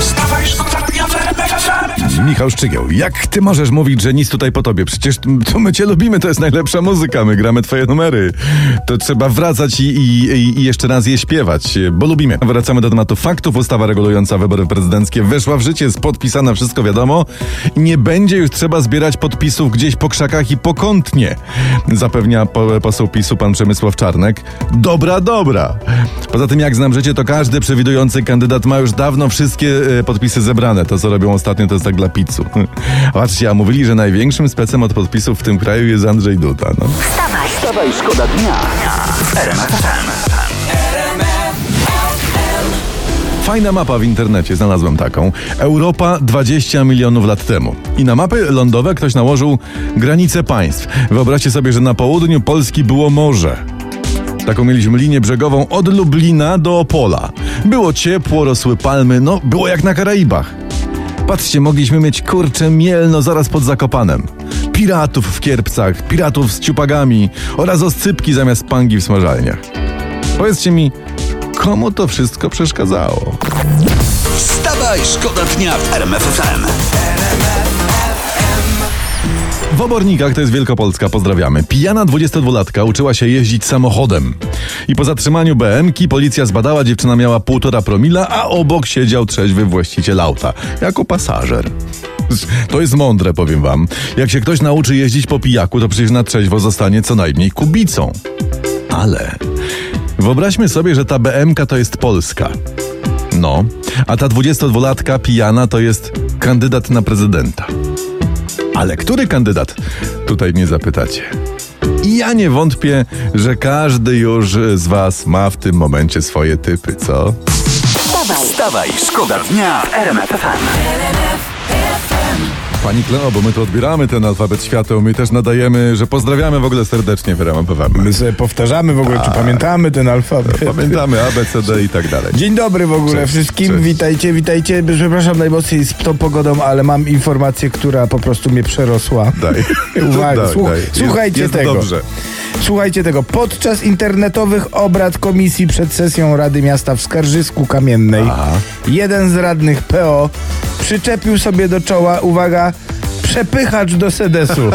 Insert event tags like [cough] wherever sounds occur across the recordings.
Wstawaj, szkoda dnia w RMF FM. Michał Szczygieł, jak ty możesz mówić, że nic tutaj po tobie? Przecież to my cię lubimy, to jest najlepsza muzyka, my gramy twoje numery. To trzeba wracać i, i, i jeszcze raz je śpiewać, bo lubimy. Wracamy do tematu faktów. Ustawa regulująca wybory prezydenckie weszła w życie, jest podpisana, wszystko wiadomo. Nie będzie już trzeba zbierać podpisów gdzieś po krzakach i pokątnie, zapewnia po- poseł PiSu pan Przemysław Czarnek. Dobra, dobra. Poza tym, jak znam życie, to każdy przewidujący kandydat ma już dawno wszystkie podpisy zebrane. To, co robią ostatnio, to jest tak dla pizzu. [laughs] Patrzcie, a mówili, że największym specem od podpisów w tym kraju jest Andrzej Duda. No. Wstawaj, Wstawaj, szkoda dnia. Fajna mapa w internecie, znalazłem taką. Europa 20 milionów lat temu. I na mapy lądowe ktoś nałożył granice państw. Wyobraźcie sobie, że na południu Polski było morze. Taką mieliśmy linię brzegową od Lublina do Opola. Było ciepło, rosły palmy, no było jak na Karaibach. Patrzcie, mogliśmy mieć kurcze mielno zaraz pod Zakopanem. Piratów w kierpcach, piratów z ciupagami oraz oscypki zamiast pangi w smażalniach. Powiedzcie mi, komu to wszystko przeszkadzało? Wstawaj, szkoda dnia w RMF FM. W Obornikach, to jest Wielkopolska, pozdrawiamy. Pijana 22-latka uczyła się jeździć samochodem. I po zatrzymaniu BM-ki policja zbadała, dziewczyna miała półtora promila, a obok siedział trzeźwy właściciel auta, jako pasażer. To jest mądre, powiem wam. Jak się ktoś nauczy jeździć po pijaku, to przecież na trzeźwo zostanie co najmniej kubicą. Ale wyobraźmy sobie, że ta BM-ka to jest Polska. No, a ta 22-latka pijana to jest kandydat na prezydenta. Ale który kandydat? Tutaj mnie zapytacie. I ja nie wątpię, że każdy już z was ma w tym momencie swoje typy, co? wstawaj, Wstawaj, szkoda dnia w RMF FM. Pani Kleo, bo my tu odbieramy ten alfabet świateł, my też nadajemy, że pozdrawiamy w ogóle serdecznie w RMF My sobie powtarzamy w ogóle, czy pamiętamy ten alfabet. Pamiętamy A, B, C, D i tak dalej. Dzień dobry w ogóle Cześć, wszystkim, cześć. witajcie, witajcie. Przepraszam najmocniej z tą pogodą, ale mam informację, która po prostu mnie przerosła. Daj. [laughs] Uwaga, Daj, słuch- daj. Jest- słuchajcie jest tego. dobrze. Słuchajcie tego. Podczas internetowych obrad komisji przed sesją Rady Miasta w Skarżysku Kamiennej jeden z radnych PO przyczepił sobie do czoła, uwaga, przepychacz do sedesu.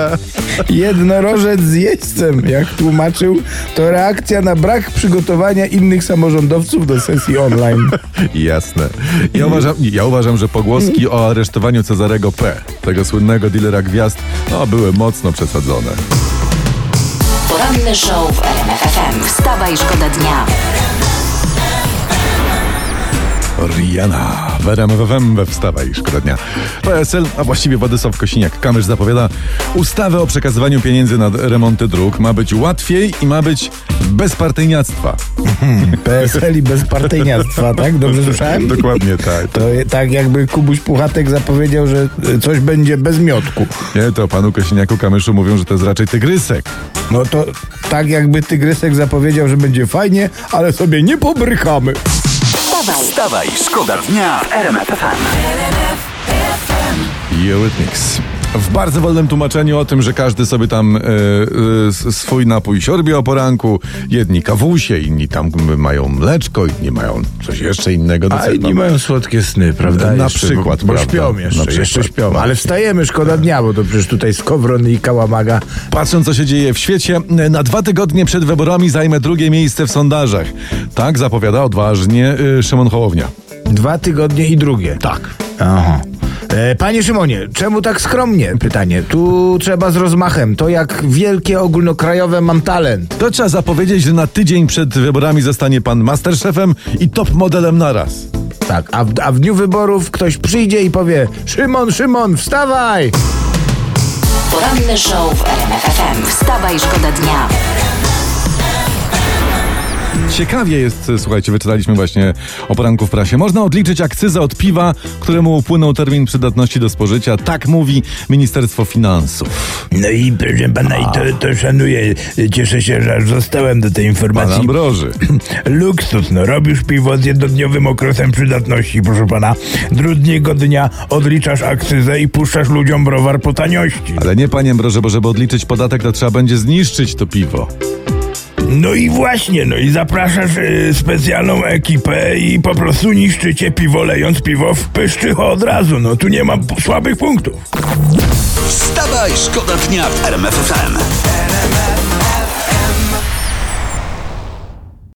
[laughs] Jednorożec z jeźdźcem, jak tłumaczył, to reakcja na brak przygotowania innych samorządowców do sesji online. [laughs] Jasne. Ja uważam, ja uważam, że pogłoski o aresztowaniu Cezarego P., tego słynnego dealera gwiazd, no, były mocno przesadzone. poranny show w RMF FM. Wstawaj, szkoda dnia. Rihanna w RMF FM we Wstawaj, szkoda dnia. PSL, a właściwie Władysław Kosiniak-Kamysz zapowiada ustawę o przekazywaniu pieniędzy na remonty dróg. Ma być łatwiej i ma być bez partyjniactwa. [laughs] PSL i bezpartyjniactwa, tak? Dobrze słyszałem? Dokładnie tak. To tak jakby Kubuś Puchatek zapowiedział, że coś będzie bez miotku. Nie, to panu Kosiniaku-Kamyszu mówią, że to jest raczej tygrysek. No to tak jakby Tygrysek zapowiedział, że będzie fajnie, ale sobie nie pobrykamy. Wstawaj, Wstawaj, szkoda dnia w RMF FM. Eurythmics. W bardzo wolnym tłumaczeniu o tym, że każdy sobie tam e, e, swój napój siorbie o poranku. Jedni kawusie, inni tam mają mleczko, inni mają coś jeszcze innego. do A inni mają słodkie sny, prawda? Na Jeszcze, przykład, Bo, bo śpią jeszcze, przykład. jeszcze śpią. Ale wstajemy, szkoda dnia, bo to przecież tutaj Skowron i Kałamaga. Patrząc, co się dzieje w świecie, na dwa tygodnie przed wyborami zajmę drugie miejsce w sondażach. Tak zapowiada odważnie y, Szymon Hołownia. Dwa tygodnie i drugie. Tak. Aha. E, Panie Szymonie, czemu tak skromnie? Pytanie. Tu trzeba z rozmachem. To jak wielkie ogólnokrajowe mam talent. To trzeba zapowiedzieć, że na tydzień przed wyborami zostanie pan masterchefem i top modelem naraz. Tak, a w, a w dniu wyborów ktoś przyjdzie i powie Szymon, Szymon, wstawaj! poranny show w RMF FM. Wstawaj, szkoda dnia. Ciekawie jest, słuchajcie, wyczytaliśmy właśnie o poranku w prasie. Można odliczyć akcyzę od piwa, któremu upłynął termin przydatności do spożycia. Tak mówi Ministerstwo Finansów. No i proszę pana, i to, to szanuję. Cieszę się, że aż zostałem do tej Pana informacji. broży. [clears throat] Luksus, no robisz piwo z jednodniowym okresem przydatności, proszę pana. Drugiego dnia odliczasz akcyzę i puszczasz ludziom browar po taniości. Ale nie, panie broże, bo żeby odliczyć podatek, to trzeba będzie zniszczyć to piwo. No i właśnie, no i zapraszasz y, specjalną ekipę i po prostu niszczycie piwo, lejąc piwo w pyszczycho od razu. No tu nie ma słabych punktów. Wstawaj, szkoda dnia w RMF FM.